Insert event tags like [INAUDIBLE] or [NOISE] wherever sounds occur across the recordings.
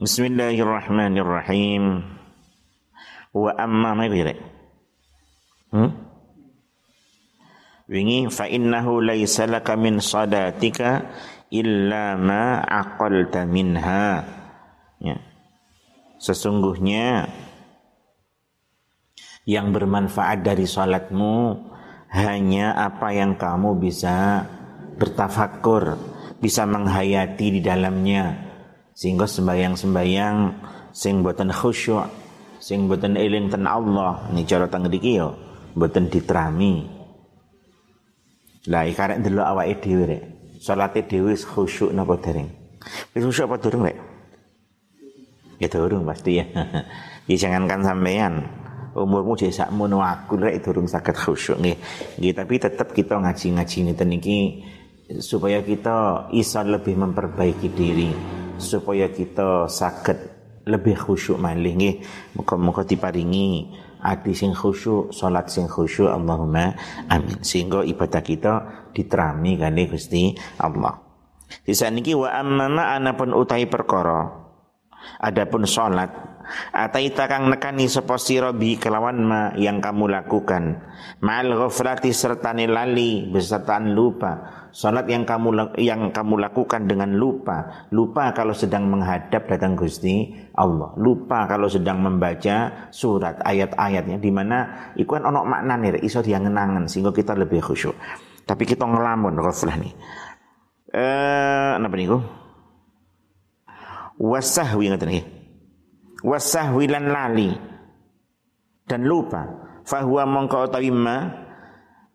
Bismillahirrahmanirrahim. Wa amma ma kira? Hmm? Wingi fa innahu laisa laka min sadatika illa ma aqalta minha. Ya. Sesungguhnya yang bermanfaat dari salatmu hanya apa yang kamu bisa bertafakur, bisa menghayati di dalamnya sehingga sembayang-sembayang sing boten khusyuk sing boten eling ten Allah ini cara teng mriki yo boten diterami lah ikarek delok awake dhewe rek. Salate dhewe khusyuk napa dereng? Wis khusyuk apa durung rek? Ya durung pasti ya. [LAUGHS] Ya jangankan sampean umurmu jadi sakmono aku rek durung saged khusyuk nggih. Nggih tapi tetap kita ngaji-ngaji niten iki supaya kita iso lebih memperbaiki diri supaya kita sakit lebih khusyuk malih. Nggih muga-muga diparingi ati sing khusyuk salat sing khusyuk Allahumma amin. Sehingga ibadah kita diterami kali Gusti Allah. Di niki wa amma anapun utai perkara. Adapun salat ataita kang nekani sapa sira bi kelawan ma yang kamu lakukan. Ma'al ghaflati serta lali besertaan lupa Salat yang kamu yang kamu lakukan dengan lupa, lupa kalau sedang menghadap datang Gusti Allah, lupa kalau sedang membaca surat ayat-ayatnya di mana iku kan ono maknane iso diangen-angen sehingga kita lebih khusyuk. Tapi kita ngelamun ghaflah nih. Eh apa niku? Wasahwi ngoten nggih. Wasahwi lan lali dan lupa. Fahuwa mongko utawi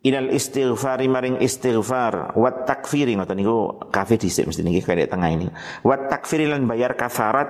ilal istighfari maring istighfar. Wat takfiri ngoten niku. Kafe dhisik mesti niki kaya tengah ini. Wat takfiri lan bayar kafarat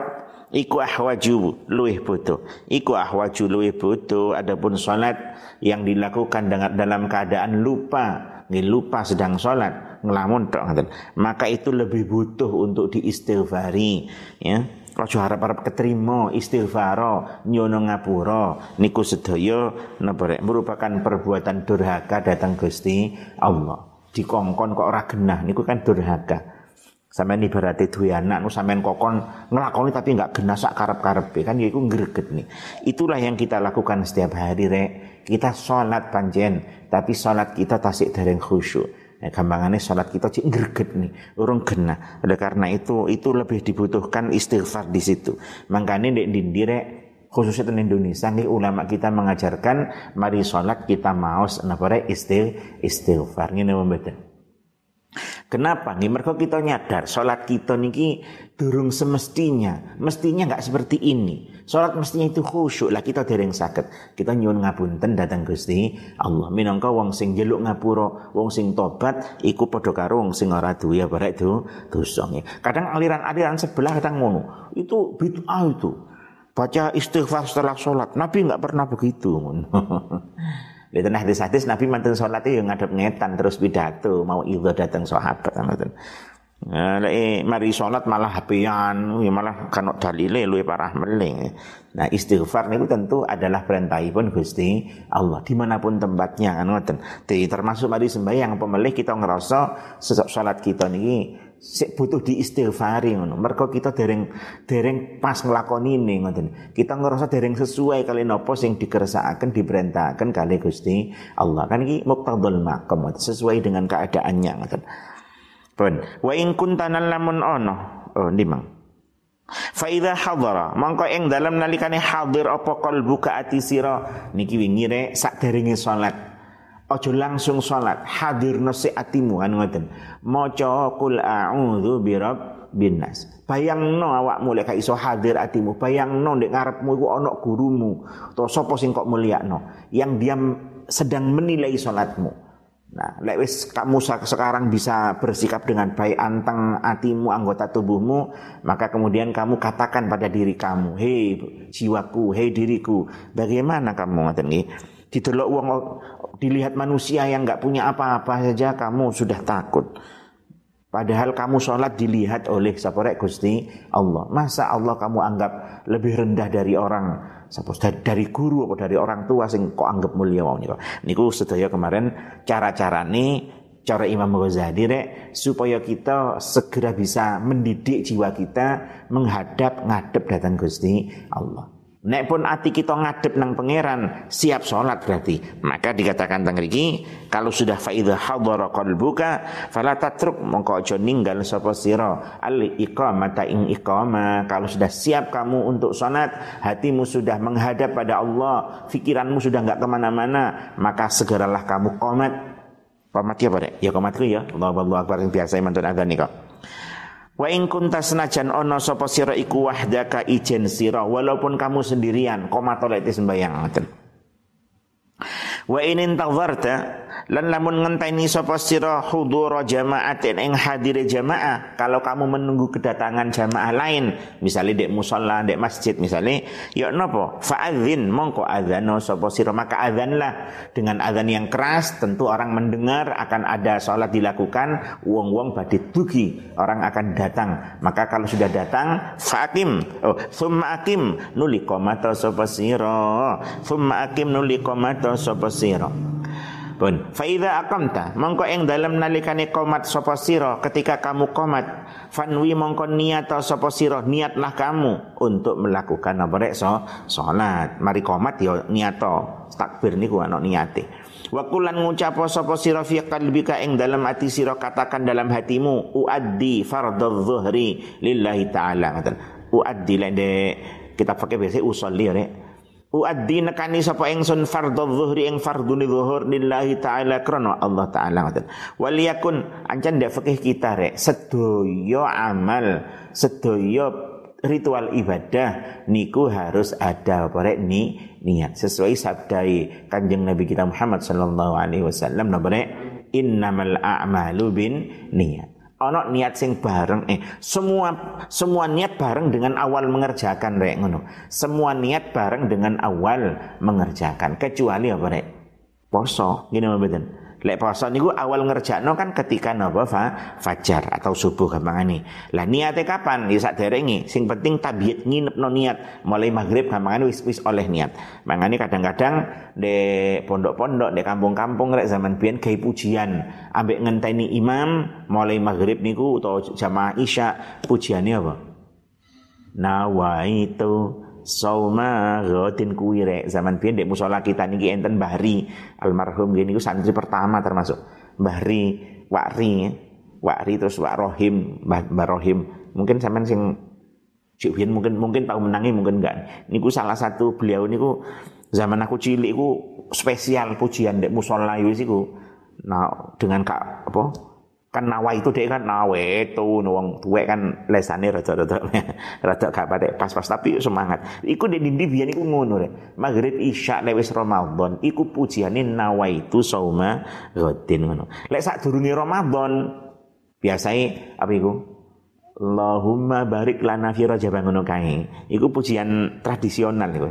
iku ahwaju luwih butuh. Iku ahwaju luwih butuh. Adapun salat yang dilakukan dengan dalam keadaan lupa nggih lupa sedang salat ngelamun tok ngoten. Maka itu lebih butuh untuk diistighfari ya Ojo harap-harap keterima istighfar nyono ngapura niku sedaya napa merupakan perbuatan durhaka datang Gusti Allah. Dikongkon kok ora genah niku kan durhaka. Sampeyan ibarate duwe anak nu sampean kokon nglakoni tapi enggak genah sak karep-karepe kan ya iku greget nih. Itulah yang kita lakukan setiap hari rek. Kita sholat panjen tapi sholat kita tasik dereng khusyuk. Ya, gampangannya sholat kita cik greget nih, urung kena. Oleh karena itu, itu lebih dibutuhkan istighfar di situ. Makanya di direk khususnya di Indonesia nih ulama kita mengajarkan mari sholat kita napa istil istighfar ini membedakan. Kenapa? Nih mereka kita nyadar sholat kita niki durung semestinya, mestinya nggak seperti ini. Sholat mestinya itu khusyuk lah kita dereng sakit. Kita nyuwun ngapunten datang Gusti Allah. Minangka wong sing jeluk ngapura, wong sing tobat iku padha karo wong sing ora duwe apa itu dosa. Kadang aliran-aliran sebelah kadang ngono. Itu bid'ah itu. Baca istighfar setelah sholat. Nabi nggak pernah begitu. [LAUGHS] Di tengah hadis-hadis Nabi mantan sholat itu ngadep ngetan terus pidato mau itu datang sahabat. Nah, mari sholat malah hapian, ya malah kan dalile luwe parah meling. Nah, istighfar itu tentu adalah perintah pun Gusti Allah di mana pun tempatnya kan ngoten. termasuk mari sembahyang pemelih kita ngerasa sesok sholat kita niki butuh diistighfari ngono. Mergo kita dereng dereng pas nglakoni ini ngoten. Kita ngerasa dereng sesuai kali napa sing dikersakaken diperintahkan kali Gusti Allah. Kan iki muqtadul maqam sesuai dengan keadaannya ngoten. Pun. Wa in kuntana lamun ono. Oh, nimang. Fa idza hadara, mongko ing dalam nalikane hadir apa qalbuka ati sira niki wingi rek sakderenge salat. Aja langsung salat, hadir nasi atimu kan ngoten. Maca qul a'udzu birabbin nas. Bayangno awakmu lek iso hadir atimu, bayangno ndek ngarepmu iku ana gurumu utawa sapa sing kok mulyakno yang dia sedang menilai salatmu. Nah, lek wis kamu sekarang bisa bersikap dengan baik anteng hatimu, anggota tubuhmu, maka kemudian kamu katakan pada diri kamu, "Hei jiwaku, hei diriku, bagaimana kamu ngaten nggih?" Didelok wong dilihat manusia yang nggak punya apa-apa saja kamu sudah takut. Padahal kamu sholat dilihat oleh saporek Gusti Allah. Masa Allah kamu anggap lebih rendah dari orang dari guru atau dari orang tua sing kok anggap mulia wong niku. Niku sedaya kemarin cara-cara nih cara Imam Ghazali rek supaya kita segera bisa mendidik jiwa kita menghadap ngadep datang Gusti Allah. Nek pun hati kita ngadep nang pangeran, siap sholat berarti. Maka dikatakan mriki, kalau sudah faida hadara qalbuka fala tatruk mongko aja ninggal sapa sira al iqamata ing iqama. Kalau sudah siap kamu untuk sholat, hatimu sudah menghadap pada Allah, pikiranmu sudah enggak ke mana-mana, maka segeralah kamu qomat. Qomat ya pada? Ya qomat ya. Allahu Akbar yang biasa mantun adzan nika. Wa ing kunta senajan ono sapa sira iku wahdaka ijen sira walaupun kamu sendirian koma tolek sembayang ngoten. Wa in intazarta lan lamun ngenteni sapa sira hudura jama'atin ing hadire jamaah kalau kamu menunggu kedatangan jamaah lain misalnya dek musola dek masjid misalnya ya napa? Fa'adzin mongko adzano sapa sira. Maka adzanlah. Dengan adzan yang keras tentu orang mendengar akan ada salat dilakukan wong-wong badhe dugi orang akan datang. Maka kalau sudah datang fa'akim oh summa akim nuli qomata sapa sira. Summa akim nuli qomata sapa sira pun. Faida akamta mongko ing dalam nalikane komat sapa sira ketika kamu komat fanwi mongko niat sapa sira niatlah kamu untuk melakukan apa rek so salat. Mari komat ya niat takbir niku ana niate. Wa kulan ngucap sapa sira fi qalbika ing dalam hati sira katakan dalam hatimu uaddi fardhu dhuhri lillahi taala. Ngoten. Uaddi lende kita pakai biasa usolli rek Uaddi nekani sapa ingsun fardhu dhuhri ing fardhu dhuhur lillahi taala krana Allah taala ngoten. Wal yakun ancan ndak fikih kita rek. Sedoyo amal, sedoyo ritual ibadah niku harus ada apa rek? Ni niat. Sesuai sabdai Kanjeng Nabi kita Muhammad sallallahu alaihi wasallam rek? Innamal a'malu bin niat ono niat sing bareng eh semua semua niat bareng dengan awal mengerjakan rek ngono. Semua niat bareng dengan awal mengerjakan. Kecuali apa rek? Poso. Gini mboten Lek poso niku awal ngerjakno kan ketika napa fa, fajar atau subuh gampangane. Lah niate kapan? Ya saderenge. Sing penting tabiat nginepno niat. Mulai maghrib gampangane wis wis oleh niat. Mangane kadang-kadang de pondok-pondok de kampung-kampung rek zaman biyen gawe pujian ambek ngenteni imam mulai maghrib niku utawa jamaah isya pujiannya apa? Nawaitu sauma ghatin kuwi zaman biyen dek musala kita niki enten Bahri almarhum gini niku santri pertama termasuk. Bahri Wakri Wakri terus Wak Rohim Mbah, Rohim. Mungkin sampean sing Cik mungkin mungkin tahu menangi mungkin enggak. Niku salah satu beliau niku zaman aku cilik iku spesial pujian dek musola iku. Nah dengan kak apa kan nawa itu dia kan nawa itu wong tuwe kan lesane rada-rada [LAUGHS] rada gak patek pas-pas. Tapi semangat. Iku di dindi biyen iku ngono rek. Maghrib isya lewis ramadan iku pujiane nawa itu sauma ghadin ngono. Lek sak durunge ramadan biasanya apa iku? Allahumma barik lana fi rajab ngono kae. Iku pujian tradisional iku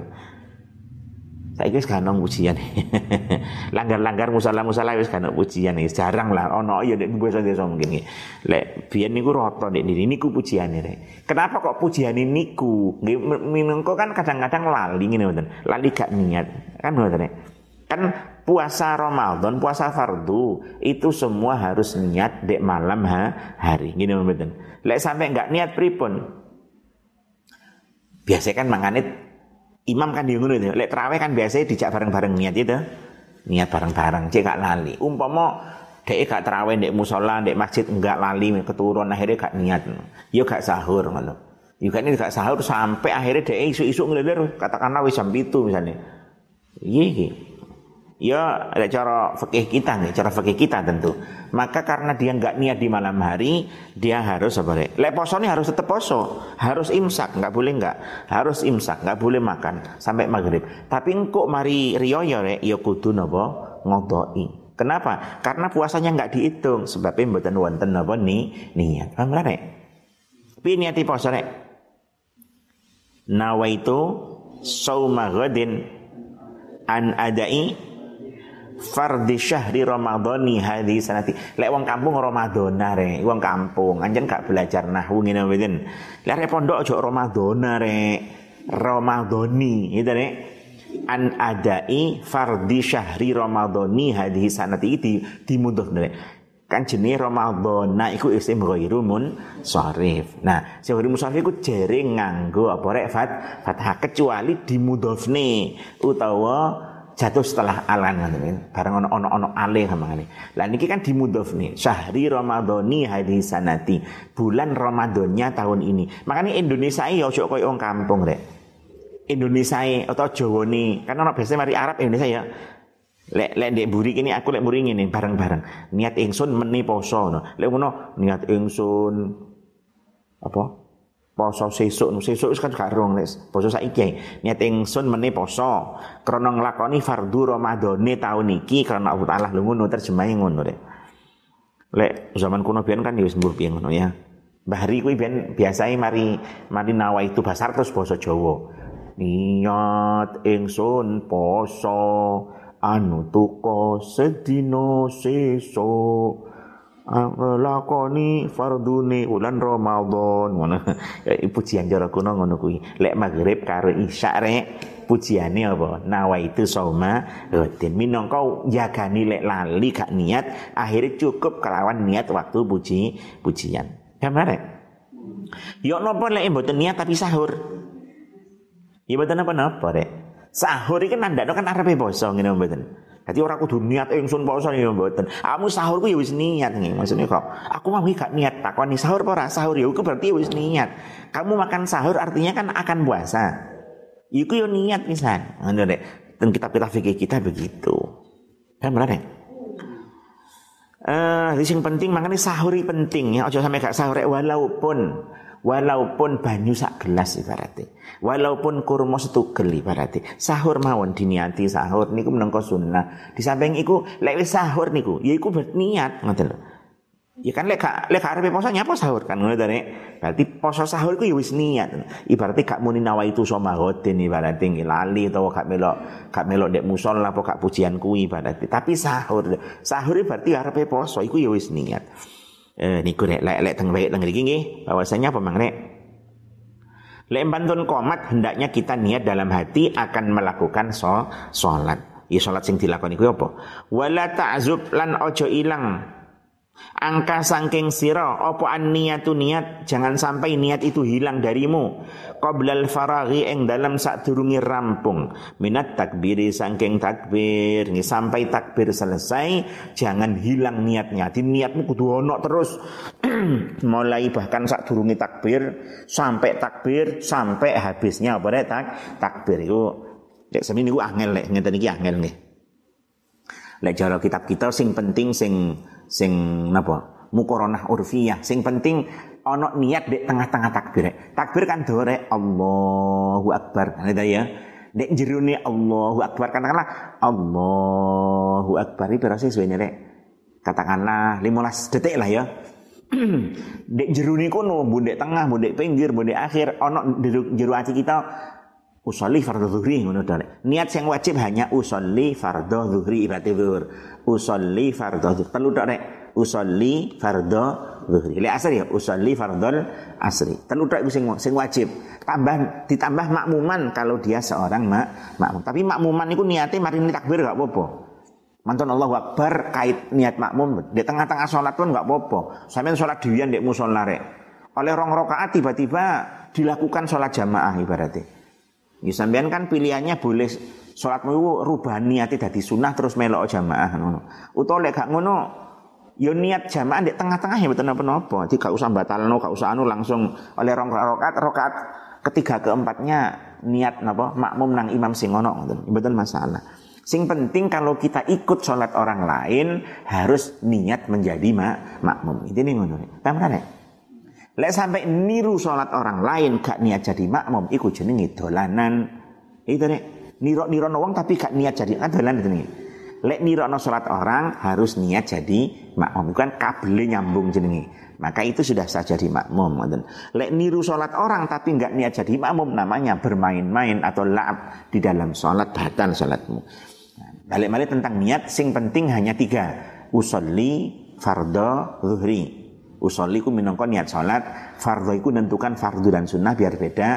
saya wis gak [LAUGHS] pujian. Langgar-langgar musala-musala gak ono pujian iki. Jarang lah ono ya nek basa desa mungkin iki. Lek biyen niku rata nek niku pujiane rek. Kenapa kok pujiane niku? Nggih minangka kan kadang-kadang lali ngene mboten. Lali gak niat. Kan mboten rek. Kan puasa Ramadan, puasa fardu itu semua harus niat dek malam ha, hari. Gini mboten. Lek sampai enggak niat pripun? Biasa kan mangane Imam kan dia ngono. Lek terawih kan biasanya dijak bareng-bareng niat itu. Niat bareng-bareng, cek gak lali. Umpama dek gak terawih dek musola, dek masjid enggak lali keturun akhirnya gak niat. Yo gak sahur ngono. Yo gak ini gak sahur sampai akhirnya dek isu-isu ngelilir katakanlah wis jam itu misalnya. Iya Ya, ada cara fikih kita nih, cara fikih kita tentu. Maka karena dia nggak niat di malam hari, dia harus apa deh? Lek poso ini harus tetap poso, harus imsak, nggak boleh nggak, harus imsak, nggak boleh makan sampai maghrib. Tapi engkau mari rio ya rek, ya kudu nopo ngodoi. Kenapa? Karena puasanya nggak dihitung, sebabnya mboten wonten nopo nih niat. Paham rek? Tapi niati poso rek. Nawaitu sauma ghadin an adai fardi syahri ramadhani hadhi sanati. Lek wong kampung ramadhana re. Wong kampung. Anjen gak belajar nahwu ngene mboten? Lek re pondok aja ramadhana re. Ramadhani gitu re. An adai fardi syahri ramadhani hadhi sanati. Di dimunduh re. Kan jenis Ramadan nah iku isim ghairu sorif nah sing ghairu sorif iku jere nganggo apa rek? Fat fathah kecuali dimudhofne utawa jatuh setelah alan ngoten bareng ono ono ono alih mangane lah niki kan dimudhofne syahri ramadhani hadis sanati. Bulan Ramadannya tahun ini. Makanya Indonesia ya ojo koyo wong kampung rek. Indonesia atau Jawa nih kan orang biasanya mari Arab Indonesia ya. Lek lek ndek buri ini aku lek buri ini bareng-bareng. Niat ingsun meni poso no. Lek ngono niat ingsun apa? Poso sesuk, sesuk kan gak rong lek poso saiki. Niat ingsun meni poso krana nglakoni fardhu Ramadhane taun iki karena Allah Taala lho ngono terjemahe ngono rek. Lek zaman kuno biyen kan ya wis mbur piye ngono ya. Bahri kuwi biyen biasae mari mari nawa itu basar terus basa Jawa. Niat ingsun poso anu tuko sedino seso lakoni fardune ulan Ramadan. Ngono. Ya, [LAUGHS] pujian jara kuno ngono kuwi. Lek maghrib karo isya rek pujiane apa? Nawaitu sauma rutin minangka jagani lek lali gak niat akhirnya cukup kelawan niat waktu puji pujian. Gambar rek? Yo napa lek mboten niat tapi sahur? Ya mboten apa-apa rek. Sahur iki nandakno kan arepe poso ngene mboten. Dadi ora kudu niat ingsun poso ya mboten. Kamu sahur ku ya wis niat nih. Maksudnya kok aku mau gak niat takoni sahur apa ora sahur ya iku berarti ya wis niat. Kamu makan sahur artinya kan akan puasa. Iku yo niat pisan. Ngono rek. Dan kitab-kitab fikih kita begitu. Kan benar rek? Eh, uh, yang penting makanya sahuri penting ya. Ojo sampai gak sahur walaupun walaupun banyu sak gelas ibaratnya walaupun kurma setugel ibaratnya sahur mawon diniati sahur niku menengko sunnah di samping iku lek sahur niku ya iku berniat ngoten lho Ya kan lek lek arepe poso nyapa sahur kan ngono to Berarti poso sahur iku ya wis niat. Ibaratnya gak muni nawa itu sama goten ibaratnya lali utawa gak melok gak melok dek musola apa gak pujian kuwi ibaratnya. Tapi sahur sahur berarti arepe poso iku ya wis niat. Eh, niku rek lek lek teng baik teng mriki nggih bahwasanya apa mang rek Lek bantun komat hendaknya kita niat dalam hati akan melakukan so, sholat. Ya sholat sing dilakoni kuwi apa? Wala ta'zub lan ojo ilang Angka sangking siro, opo an niatu niat, jangan sampai niat itu hilang darimu. Qoblal faraghi eng dalam sak durungi rampung. Minat takbiri sangking takbir, sampai takbir selesai, jangan hilang niatnya. Di niatmu kudu terus. [CLEARS THROAT] Mulai bahkan sak durungi takbir, sampai takbir, sampai habisnya apa tak takbir itu. Lek semini ku angel lek ngeten iki angel nih. Lek cara kitab kita sing penting sing sing napa? Mukoronah urfiyah. Sing penting ono niat di tengah-tengah takbir. Takbir kan dore Allahu Akbar. Ada ya. Dek jeruni Allahu Akbar katakanlah Allahu Akbar. Ini berarti sebenarnya katakanlah 15 detik lah ya. [CLEARS THROAT] Dek jeruni kono bundek tengah bundek pinggir bundek akhir ono jeru aci kita usolli fardhu zuhri ngono niat yang wajib hanya usolli fardhu zuhri berarti zuhur. Usolli fardhu zuhri. Telu tok nek? Usolli fardhu zuhri. Le asri ya? Usolli fardhul asri. Telu tok sing sing wajib. Tambah ditambah makmuman kalau dia seorang mak makmum. Tapi makmuman itu niatnya mari takbir gak apa-apa. Mantan Allah Akbar kait niat makmum. Di tengah-tengah sholat pun gak apa-apa. Sampai sholat diwian di musola rek. Oleh rong rokaat tiba-tiba dilakukan sholat jamaah ibaratnya. Ya sampean kan pilihannya boleh Sholat mau rubah niatnya dari sunnah terus melok jamaah ngono. Lek gak ngono ya niat jamaah di tengah-tengah ya betul apa-apa. Jadi gak usah batalno, gak usah anu langsung oleh rong rakaat rakaat ketiga keempatnya niat napa makmum nang imam sing ngono ngoten. Betul masalah. Sing penting kalau kita ikut sholat orang lain harus niat menjadi mak makmum. Ini ngono. Paham kan Lek sampai niru sholat orang lain gak niat jadi makmum, ikut jenenge dolanan. Itu nih niro-niro wong tapi gak niat jadi adalan itu nih. Lek niro no sholat orang harus niat jadi makmum. Bukan kabelnya nyambung jenenge. Maka itu sudah sah jadi makmum. Lek niru sholat orang tapi nggak niat jadi makmum namanya bermain-main atau laab di dalam sholat batal sholatmu. Nah, balik-balik tentang niat, sing penting hanya tiga. Usolli, fardo, zuhri usolli ku minangka niat salat fardhu iku nentukan fardu dan sunnah biar beda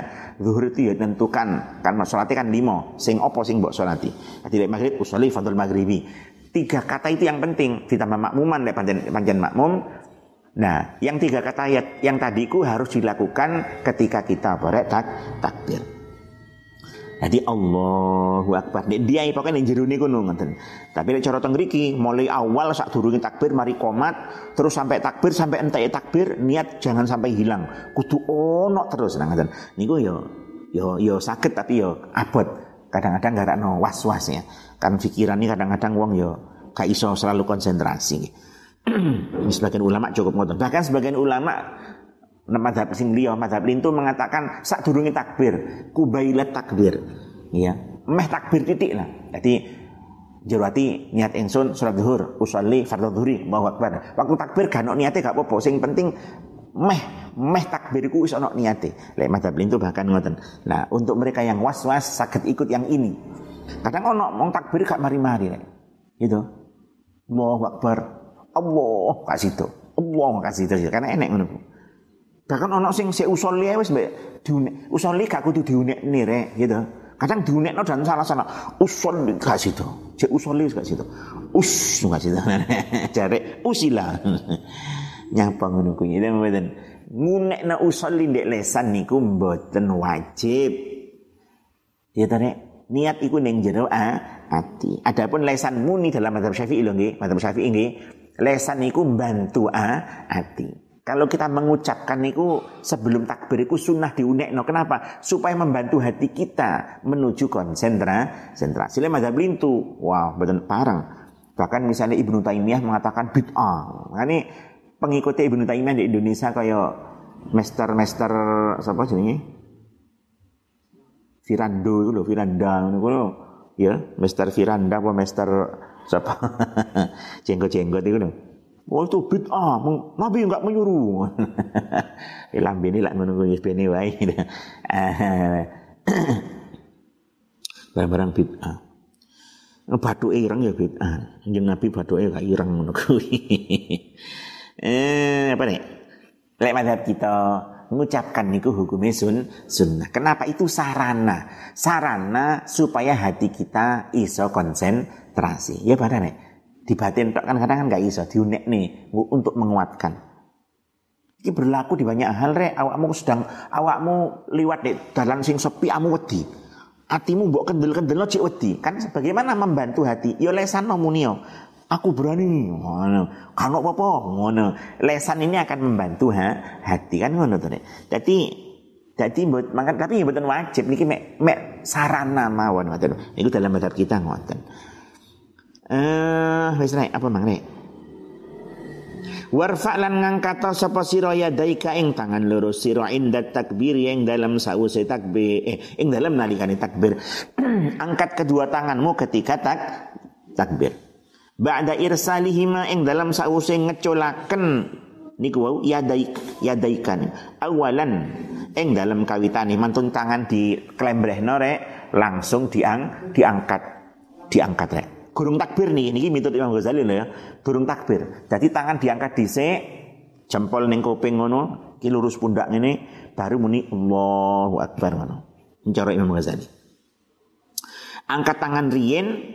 zuhur itu ya nentukan kan salatnya kan limo sing opo sing mbok salati dadi maghrib usolli fardhu maghribi Tiga kata itu yang penting ditambah makmuman lek panjen, panjen makmum. Nah, yang tiga kata yang tadiku harus dilakukan ketika kita berek tak, takbir. Jadi Allahu Akbar. Dia pokoknya ning jero niku ngoten. Tapi nek cara teng mulai awal sak durunge takbir mari komat terus sampai takbir sampai entek takbir niat jangan sampai hilang. Kudu ono terus nah ngoten. Niku yo yo yo sakit tapi yo abot. Kadang-kadang gak no was-was ya. Kan pikiran ini kadang-kadang wong yo gak iso selalu konsentrasi. [CLEARS THROAT] sebagian ulama cukup ngoten. Bahkan sebagian ulama madhab sing liya madhab lintu mengatakan sak durungi takbir, kubailat takbir. Ya, meh takbir titik lah. Jadi jurwati niat ingsun salat zuhur, usolli fardhu dhuhri, Allahu akbar. Waktu takbir gak niate gak apa-apa, sing penting meh meh takbirku wis ana niate. Lek madhab lintu bahkan ngoten. Nah, untuk mereka yang was-was sakit ikut yang ini. Kadang ono mong takbir gak mari-mari Gitu. Allahu akbar. Allah kasih itu. Allah kasih itu karena enek ngono. Bahkan ono sing se usoli wis mbek diunek. Usoli gak kudu diunekne rek gitu. Kadang diunekno dan salah salah. Usol gak situ. Cek usoli gak situ. Us gak situ. [LAUGHS] Jare usila. Nyapa ngono kuwi. Itu mboten. Ngunekna usoli ndek lesan niku mboten wajib. Ya ta Niat iku ning jero ati. Adapun lesan muni dalam mazhab Syafi'i lho nggih, mazhab Syafi'i nggih. Lesan niku bantu ah, ati. Kalau kita mengucapkan itu sebelum takbir itu sunnah diunekno. Kenapa? Supaya membantu hati kita menuju konsentra, konsentrasi. Sila mazhab lintu. Wow, betul parang. Bahkan misalnya Ibnu Taimiyah mengatakan bid'ah. Nah, ini pengikutnya Ibnu Taimiyah di Indonesia kayak master-master siapa jenenge? Firando itu loh, Firanda itu loh. Ya, Master Firanda apa Master siapa? [LAUGHS] jenggot-jenggot itu loh. Oh itu bid'ah, Nabi enggak menyuruh. [LAUGHS] ya lambe ini lah menunggu bene wae. [LAUGHS] Barang-barang bid'ah. Batu ireng ya bid'ah. Yang Nabi batu gak ireng ngono [LAUGHS] Eh apa nih? Lek madhab kita mengucapkan niku hukumnya sun sunnah. Kenapa itu sarana? Sarana supaya hati kita iso konsentrasi. Ya pada nih dibatin kan kadang kan nggak iso. Diunek nih untuk menguatkan. Ini berlaku di banyak hal rek. Awakmu sedang awakmu liwat di dalam sing sepi amu wedi. Hatimu mbok kendel-kendel cek wedi. Kan bagaimana membantu hati. Yo lesan nomunio aku berani. Ngono. Kan apa-apa? Ngono. Lesan ini akan membantu ha hati. Kan ngono tuh jadi jadi buat makan tapi bukan wajib. Niki mek mek sarana mawon ngoten. Itu dalam madhab kita ngoten Eh, wis nek apa mang nek? Warfa lan ngangkat sapa sira yadaika ing tangan loro sira inda takbir yang dalam sause takbir eh ing dalam nalikane takbir. [CLEARS THROAT] Angkat kedua tanganmu ketika tak takbir. Ba'da irsalihima ing dalam sause ngecolaken niku wau yadaik yadaikan awalan ing dalam kawitane mantun tangan di klembrehno rek langsung diang diangkat diangkat rek Gurung takbir nih, ini miturut Imam Ghazali ya. Gurung takbir. Jadi tangan diangkat dhisik, jempol ning kuping ngono, ki lurus pundak ini baru muni Allahu Akbar ngono. Cara Imam Ghazali. Angkat tangan riyen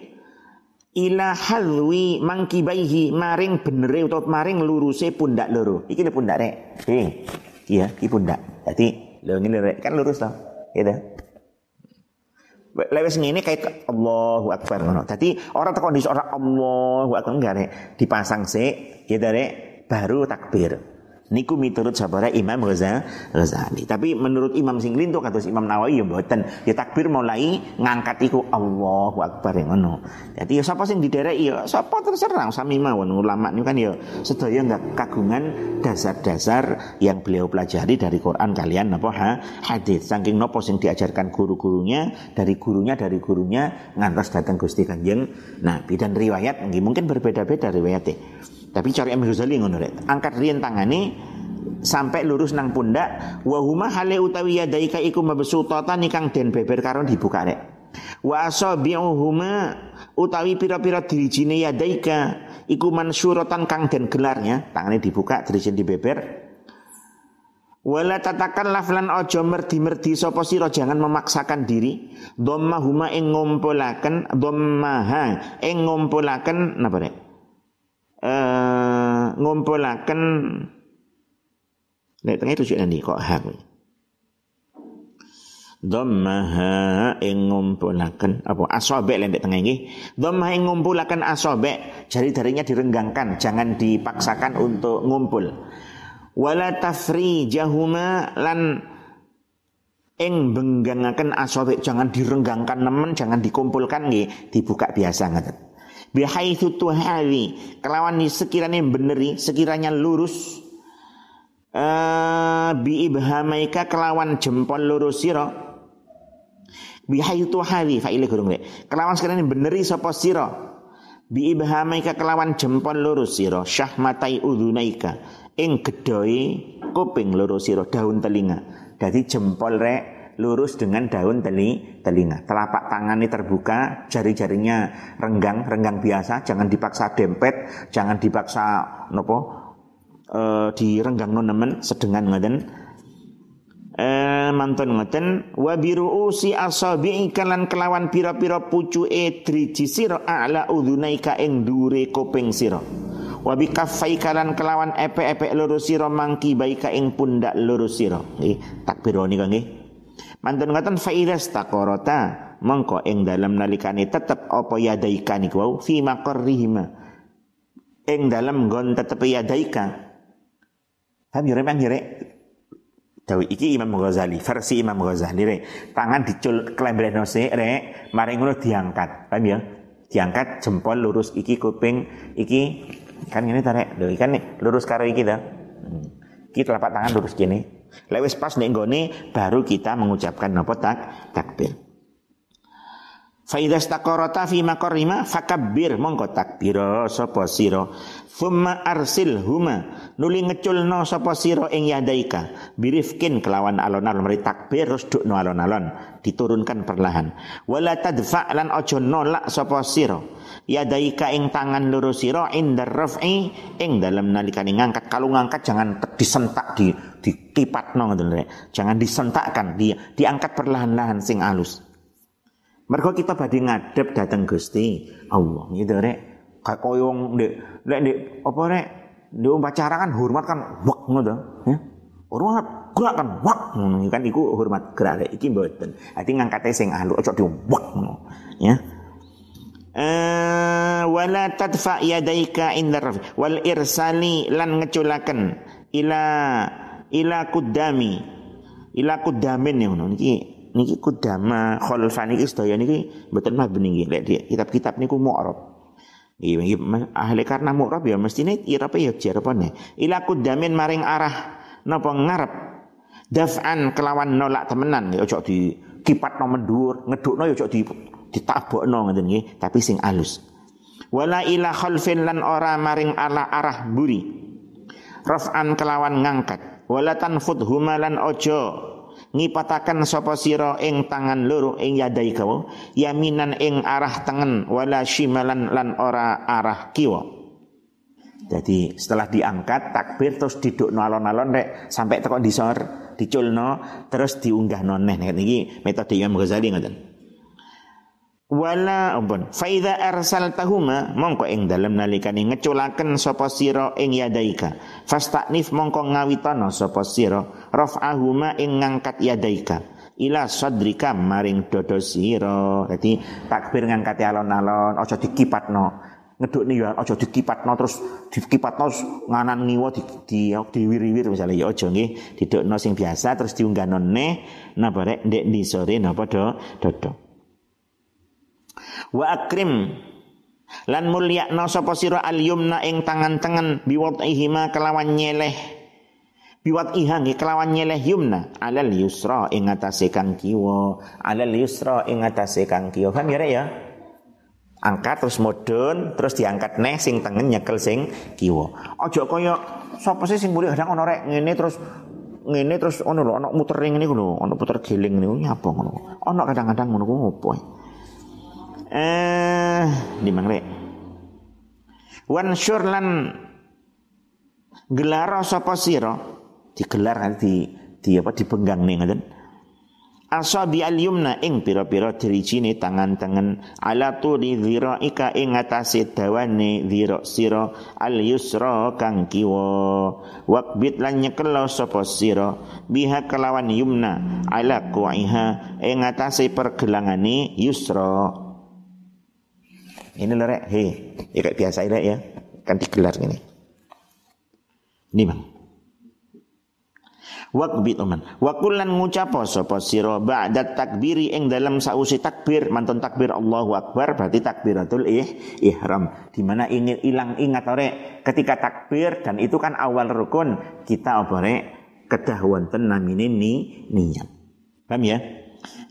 ila halwi mangkibaihi maring benere utawa maring luruse pundak loro. Iki pundak rek. Eh, iya, iki pundak. Jadi lho ngene kan lurus toh. Gitu lewes ini kayak Allahu Akbar ngono. Dadi orang tekan di orang Allahu Akbar enggak dipasang sik gitu rek baru takbir. Niku miturut sabara Imam Ghazali. Tapi menurut Imam sing lintu kados Imam Nawawi ya mboten. Ya takbir mulai ngangkat iku Allahu Akbar yang ngono. Jadi ya sapa sing didereki ya sapa terserah sami mawon ulama niku kan ya sedaya enggak kagungan dasar-dasar yang beliau pelajari dari Quran kalian napa ha hadis. Saking nopo sing diajarkan guru-gurunya dari gurunya dari gurunya ngantos datang Gusti Kanjeng Nabi dan riwayat mungkin berbeda-beda riwayatnya. Tapi cari Imam Ghazali ngono rek. Angkat riyen tangane sampai lurus nang pundak wa huma hale utawi yadaika iku mabsutatan ikang den beber karon dibuka rek. Wa asabi'uhuma utawi pira-pira dirijine yadaika iku mansyuratan kang den gelarnya, tangane dibuka dirijine dibeber. Wala tatakan laflan ojo merdi-merdi sopo siro jangan memaksakan diri. Dhamma huma ing ngumpulaken dhammaha ing ngumpulaken napa? Eh ngumpulaken Nek tengah itu nanti kok ha kuwi. Dhammaha ing ngumpulaken apa? Asobek lembek tengah ini. Dhammaha ing ngumpulaken asobek. Jari-jarinya direnggangkan, jangan dipaksakan untuk ngumpul. Wala tafrijahuma lan ing benggangaken asobek jangan direnggangkan nemen jangan dikumpulkan nggih. Dibuka biasa ngaten bihaitsu tuhali kelawan sekiranya beneri sekiranya lurus. Uh, bi ibhamaika kelawan jempol lurus sira. Bihaitsu tuhali faile gurung kelawan sekiranya beneri sapa sira? Bi ibhamaika kelawan jempol lurus sira. Syahmatai udhunaika ing gedoi kuping loro siro daun telinga. Jadi jempol rek lurus dengan daun teli, telinga. Telapak tangannya terbuka, jari-jarinya renggang, renggang biasa, jangan dipaksa dempet, jangan dipaksa nopo e, direnggang nemen sedengan ngoten. E, mantun ngoten. Wa biruusi asabi kalan kelawan pira-pira pucuke driji sira a'la udhunaika ing dure kuping sira. Wa bi kaffai kalan kelawan epe-epe loro sira mangki baika ing pundak loro sira. Nggih takbironi nggih mantun ngoten fa idas taqarata mengko ing dalam nalikane tetep apa yadaika niku wau? Fi maqarrihima. Dalam nggon tetep yadaika. Paham ya memang ya Dawi iki Imam Ghazali, versi Imam Ghazali re. Tangan dicul kelembreno sik rek, mari ngono diangkat. Paham ya? Diangkat jempol lurus iki kuping iki kan ini tarik lho nih lurus karo iki dah hmm. kita telapak tangan lurus gini lewis pas nih goni baru kita mengucapkan nopo tak takbir Faidah stakorota fi makorima fakabir mongko takbiro sopo siro Thumma arsil huma nuli ngeculno sopo siro ing yadaika. Birifkin kelawan alon-alon meri takbir terus dukno alon-alon. Diturunkan perlahan. Wala tadfa lan ojo nolak sopo siro yadaika ing tangan loro sira indar raf'i ing dalam nalikane ngangkat. Kalau ngangkat jangan disentak di dikipatno ngoten rek jangan disentakkan dia diangkat perlahan-lahan sing alus mergo kita badhe ngadep dateng Gusti Allah. Gitu rek. Kayak koyong ndek lek ndek apa rek? Ndek upacara kan hormat kan wak ngono ya? Hormat gerak kan wak ngono. Kan iku hormat gerak rek. Iki mboten. Ati ngangkate sing alus ojo di wak ngono ya? Uh, wala tadfa yadaika indar wal irsali lan ngeculaken ila ila kudami ila kudamin ya ngono. Niki niki kudama khalfan niki sedaya niki mboten mah bening nggih lek kitab-kitab niku mu'rab Nggih ahli karena mu'rab ya mestine irape ya jarepane ila kudamin maring arah napa ngarep daf'an kelawan nolak temenan ya ojo di kipat no mendur ngedukno ya ojo di ditabokno ngoten nggih, tapi sing alus. Wala ila khalfin lan ora maring ala arah buri. Raf'an kelawan ngangkat. Wala tanfud humalan ojo ngipatakan sapa sira ing tangan loro ing yadai kamu yaminan ing arah tengen wala shimalan lan ora arah kiwa. Jadi setelah diangkat takbir terus didukno alon-alon rek sampai teko disor diculno terus diunggah noneh niki metode Imam Ghazali ngoten wala ampun. Fa idza arsaltahuma mongko ing dalem nalikane ngeculaken sapa sira ing yadaika. Fastanif mongko ngawitana sapa sira. Raf'ahuma ing ngangkat yadaika. Ila sadrika maring dodo sira. Dadi takbir ngangkat alon-alon aja dikipatno. Ngedukne ya aja dikipatno terus dikipatno nganan ngiwa di, di diwiri-wir misalnya ya aja nggih didukno sing biasa terus diunggahno neh napa rek ndek ndisore napa do dodo Wa akrim. Lan mulyakna sapa sira al yumna ing tangan tengen biwadihima kelawan nyeleh. Biwat iha kelawan nyeleh yumna. Alal yusra ing atase kang kiwa. Alal yusra ing atase kang kiwa. Paham ya ya? Angkat terus mudun terus diangkat neh sing tengen nyekel sing kiwa. Aja kaya sapa sih sing mulih kadang ono rek? Ngene terus ngene terus ono lho ono muter ngene lho ono puter giling niku nyapa ngono? Ono kadang-kadang ngono ku opo eh di mangre wan syur lan gelaro sapa sira? Digelar di di apa dipenggang nih ngoten. Asabi al yumna ing pira-pira dirijine tangan-tangan ala tuli dhiraika ing atase dawane dhira sira al yusra kang kiwa. Waqbit lan nyekelo sapa sira biha kelawan yumna ala kuiha ing atase pergelangane yusra ini lho rek. He ya kayak biasa rek ya. Kan digelar ini. Ini bang. Wakbit oman. Wakulan ngucapo sapa sira ba'da takbiri ing dalam sausi takbir. Mantun takbir Allahu Akbar berarti takbiratul ih, ihram. Di mana ingin hilang ingat ore ketika takbir dan itu kan awal rukun kita obore kedah wonten namine ni niat. Paham ya?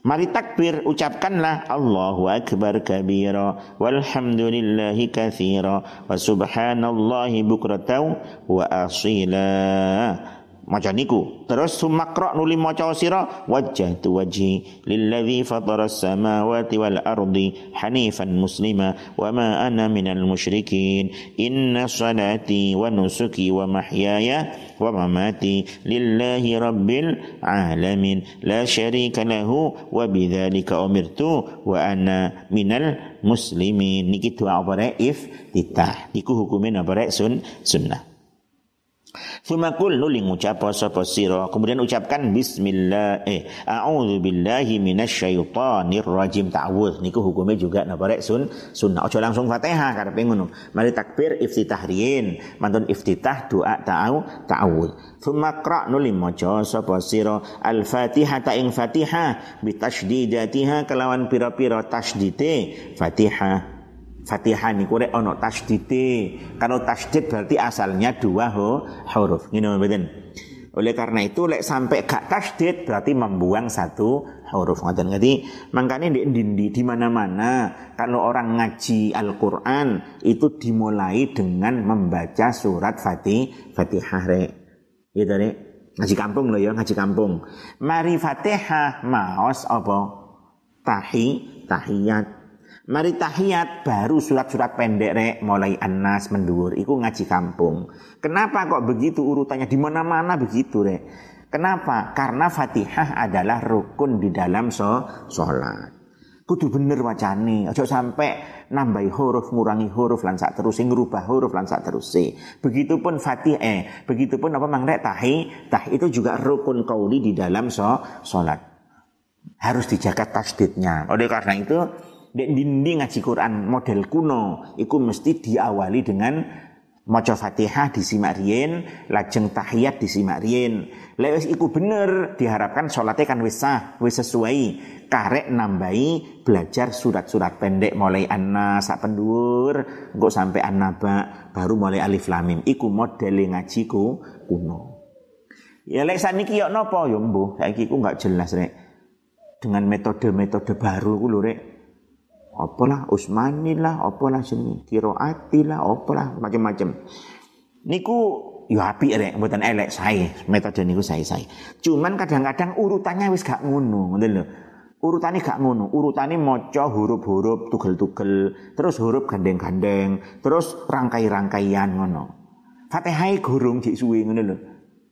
Mari takbir ucapkanlah Allahu akbar kabira walhamdulillahi katsira wa subhanallahi bukratan wa asila maca niku terus sumakra nuli maca sira wajjahtu wajhi lilladzi fatara samawati wal ardi hanifan muslima wa ma ana minal musyrikin inna salati wa nusuki wa mahyaya wa mamati lillahi rabbil alamin la syarika lahu wa bidzalika umirtu wa ana minal muslimin niki doa apa iftitah niku hukumin apa sun sunnah Sumakul nuli ngucap sapa sira. Kemudian ucapkan bismillah eh a'udzu billahi minasyaitonir rajim. Ta'awudz. Niku hukumnya juga napa rek? Sun sunnah. Aja langsung Fatihah karepe ngono. Mari takbir iftitah riyin mantun iftitah doa ta'aw ta'awudz. Sumakra nuli maca sapa sira. al-Fatihah ta ing Fatihah bitasydidatiha kelawan pira-pira tasdite Fatihah Fatihah niku rek ana tasdite. Kalau tasdid berarti asalnya dua ho, huruf. Ngene mboten. Oleh karena itu lek sampai gak tasdid berarti membuang satu huruf ngoten ngerti. Makanya di dindi di mana-mana kalau orang ngaji Al-Qur'an itu dimulai dengan membaca surat Fatih Fatihah rek. Gitu rek. Ngaji kampung loh ya, ngaji kampung. Mari Fatihah maos apa? Tahi, tahiyat Mari tahiyat baru surat-surat pendek rek mulai anas mendur iku ngaji kampung. Kenapa kok begitu urutannya di mana-mana begitu rek? Kenapa? Karena Fatihah adalah rukun di dalam so sholat. Kudu bener wacane, aja sampai nambahi huruf, ngurangi huruf lan sak terus ngerubah huruf lan sak terus. Begitupun Fatihah, eh, begitupun apa mang rek tahi, tah itu juga rukun kauli di dalam so sholat. Harus dijaga tasdidnya. Oleh karena itu dek dinding ngaji Quran model kuno iku mesti diawali dengan maca Fatihah disimak riyen, lajeng tahiyat disimak riyen. Lek iku bener diharapkan salatnya kan wis sah, wis sesuai. Karek nambahi belajar surat-surat pendek mulai anna sak pendur, engko sampai annaba baru mulai alif lam mim. Iku model ngaji ku kuno. Ya lek saniki yo napa yo mbuh, saiki ku enggak jelas rek. Dengan metode-metode baru ku lho apalah Usmani lah, apalah sini kiroati lah, apalah macam-macam. Niku ya api rek, mboten elek saya, metode niku saya saya. Cuman kadang-kadang urutannya wis gak ngono, ngoten lho. Urutane gak ngono, urutane maca huruf-huruf tugel-tugel, terus huruf gandeng-gandeng, terus rangkai-rangkaian ngono. Fatihah gurung dik suwe ngono lho.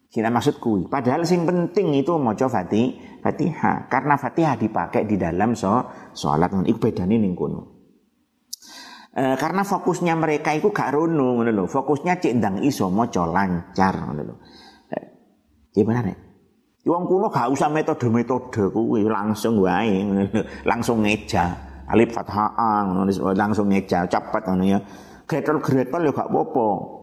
Kita maksud kui. Padahal sing penting itu maca Fatih, Fatihah. Karena Fatihah dipakai di dalam so, sholat. Iku bedane ning kono. E, karena fokusnya mereka itu gak lho. Fokusnya cek ndang iso maca lancar ngono lho. E, gimana nek? Wong kuno gak usah metode-metode kuwi langsung wae langsung ngeja. Alif fathah langsung ngeja cepet ngono ya. Gretel-gretel ya gak apa-apa.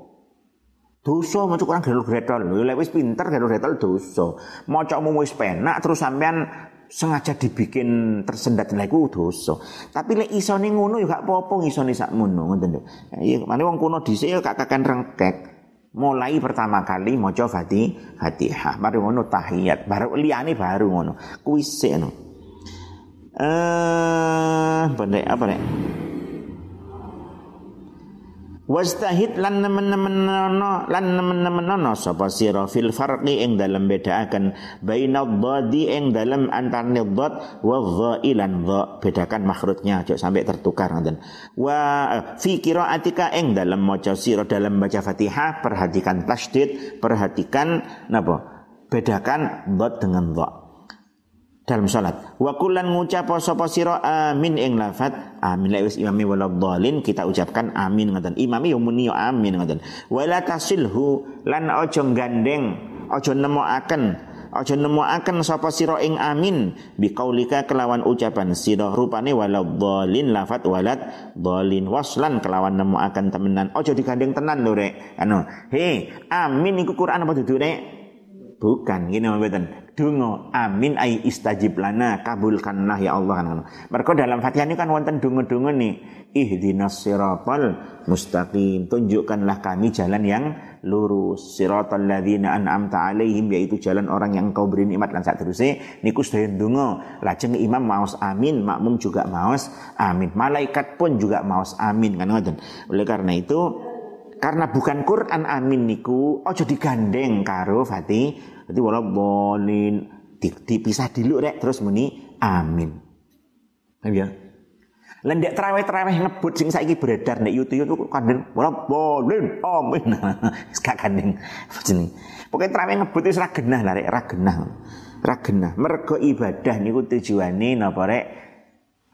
Dosa maca Quran gedol gretol. Lha wis pinter gedol gretol dosa. Macamu wis penak terus sampean sengaja dibikin tersendat lha iku dosa. Tapi lek isone ngono ya gak apa-apa isone sak ngono ngoten lho. Iya, mane wong kuno dhisik ya gak kakan rengkek. Mulai pertama kali maca Fatih, Fatihah, baru ngono tahiyat, baru liyane baru ngono. Kuwi sik ngono. Eh, apa nek? Wastahid lan nemen-nemen nono lan nemen-nemen nono sapa sira? Fil farqi ing dalem bedaaken baina dhadi ing dalem antane dhad wa dhailan dha. Bedakan makhrutnya aja sampai tertukar ngoten. Wa eh, fi qiraatika ing dalem maca sira dalam baca Fatihah perhatikan tasdid perhatikan napa? Bedakan dot dengan dot dalam salat. Wa kullan ngucap sapa sira amin ing lafat amin la wis imami wala dhalin kita ucapkan amin ngoten. Imami yo muni yo amin ngoten. Wala tasilhu lan aja gandeng, aja nemokaken aja nemokaken sapa sira ing amin biqaulika kelawan ucapan sira rupane wala dhalin lafat walat dhalin waslan kelawan nemokaken temenan aja digandeng tenan lho rek anu he amin iku Quran apa dudu rek bukan gini mboten Dungo. Amin ai istajib lana kabulkanlah ya Allah kan mereka dalam Fatihah ini kan wonten dungo-dungo nih. Ihdinas siratal mustaqim. Tunjukkanlah kami jalan yang lurus. Siratal ladzina an'amta alaihim yaitu jalan orang yang kau beri nikmat. Sak terusé niku sedaya dungo. Lajeng imam maos amin makmum juga maos amin. Malaikat pun juga maos amin kan ngoten. Oleh karena itu karena bukan Quran amin niku ojo digandeng karo Fatih jadi wala bolin dipisah dulu rek terus muni amin. Ya. Lendek terawih-terawih ngebut sing saiki beredar nek YouTube itu kandeng wala bolin amin. [LAUGHS] Gak kandeng jeneng. Pokoke terawih ngebut wis ra genah lah rek, ra genah. Ra genah. Mergo ibadah niku tujuane napa rek?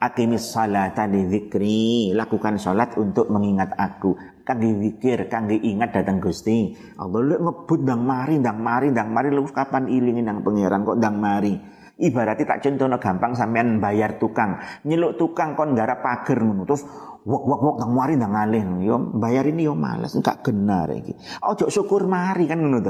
Akimis salata li dzikri. Lakukan salat untuk mengingat aku kangge zikir, kangge ingat datang Gusti. Allah lek ngebut ndang mari, ndang mari, ndang mari lu kapan ilingin nang pangeran kok ndang mari. Ibaratnya tak contohno gampang sampean bayar tukang, nyeluk tukang kon garap pager terus wok wok wok ndang mari ndang alih. Yo bayar ini yo males, enggak genar iki. Ojo syukur mari kan ngono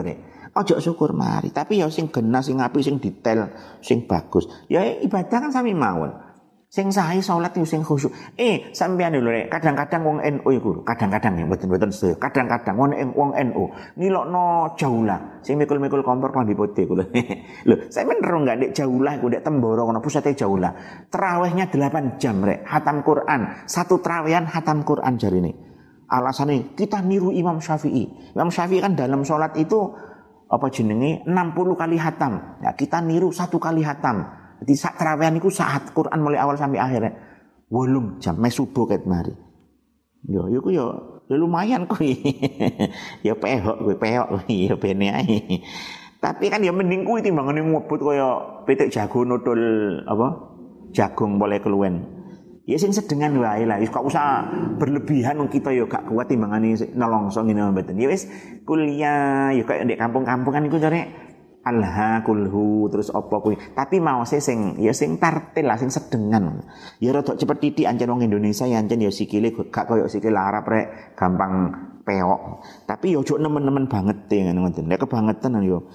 Ojo syukur mari, tapi ya sing genah, sing apik, sing detail, sing bagus. Ya ibadah kan sami mawon. Sing sae salat itu sing khusyuk. Eh, sampean lho rek, kadang-kadang wong NU iku, kadang-kadang ya mboten-mboten sedaya. Kadang-kadang wong wong NU ngilokno jaulah. Sing mikul-mikul kompor klambi putih kuwi. Lho, saya bener enggak ndek jaulah iku ndek temboro kono pusate jaulah. Terawihnya 8 jam rek, hatam Quran. Satu terawihan hatam Quran jarine. Alasannya kita niru Imam Syafi'i. Imam Syafi'i kan dalam sholat itu apa jenenge 60 kali hatam. Ya, kita niru satu kali hatam. Jadi saat terawehan itu saat Quran mulai awal sampai akhir ya. Wolung jam mes subuh ket mari. Yo yo yo yo lumayan kuwi. [LAUGHS] ya pehok kuwi pehok [LAUGHS] kuwi ya. Tapi kan ya mending kuwi timbangane ngobot kaya pitik jago nodol apa? Jagung boleh keluwen. Ya sing sedengan wae lah, kok usah berlebihan kita ya gak kuat timbangane nolongso ngene mboten. Ya wis kuliah ya kayak di kampung-kampung kan iku jare alha kulhu terus opo kuwi? Tapi mau sing ya sing tartil lah sing sedengan. Ya rada cepet titik ancen wong Indonesia ya ancen ya sikile gak koyo sikil Arab rek gampang peok. Tapi ya ojo nemen-nemen banget e ngono ngoten. Nek kebangetan yo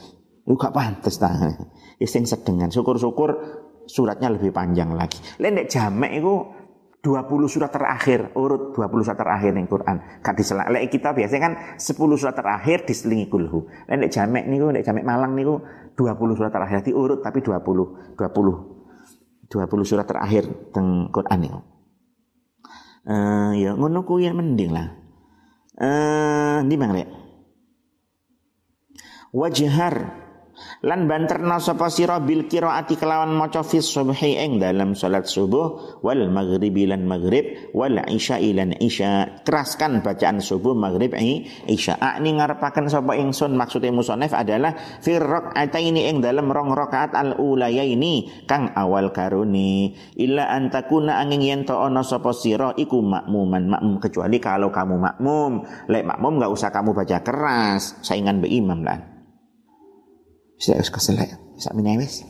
yo gak pantes ta. [LAUGHS] Ya sing sedengan. Syukur-syukur suratnya lebih panjang lagi. Lek jamek iku 20 surat terakhir urut 20 surat terakhir ning Quran. Gak diselak lek kita biasanya kan 10 surat terakhir diselingi kulhu. Lek jamek niku nek jamek Malang niku 20 surat terakhir diurut tapi 20 20 20 surat terakhir teng Quran niku. Uh, ya ngono kuwi mending lah. Eh uh, ndi mang lek? Wajhar lan banterna sapa sira bil qiraati kelawan maca fi subhi ing dalam salat subuh wal maghribi lan maghrib wal isya lan isya. Keraskan bacaan subuh maghrib isya. Akni ngarepaken sapa ingsun maksudnya musonef adalah fi rakaataini ing dalam rong rakaat al ulayaini kang awal karuni. Illa antakuna angin yen to ana sapa sira iku makmuman makmum. Kecuali kalau kamu makmum. Lek makmum enggak usah kamu baca keras. Saingan be imam lah bisa wis keselek, sak meneh wis.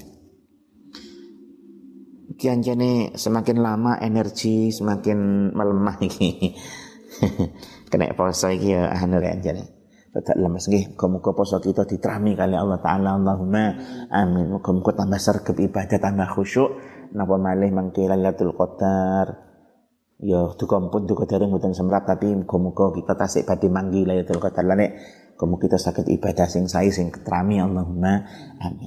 Kian jane semakin lama energi semakin melemah iki. [LAUGHS] Kena poso iki ya anu rek jane. Tetap lemes nggih, muga-muga poso kita diterami kali Allah taala. Allahumma amin. Muga-muga tambah sergap ibadah tambah khusyuk. Napa malih mangke Lailatul Qadar. Ya duka pun duka dereng mboten semrat tapi muga-muga kita tasik badhe manggi Lailatul Qadar lan Kamu kita sakit ibadah sing sae sing ketrami Allahumma amin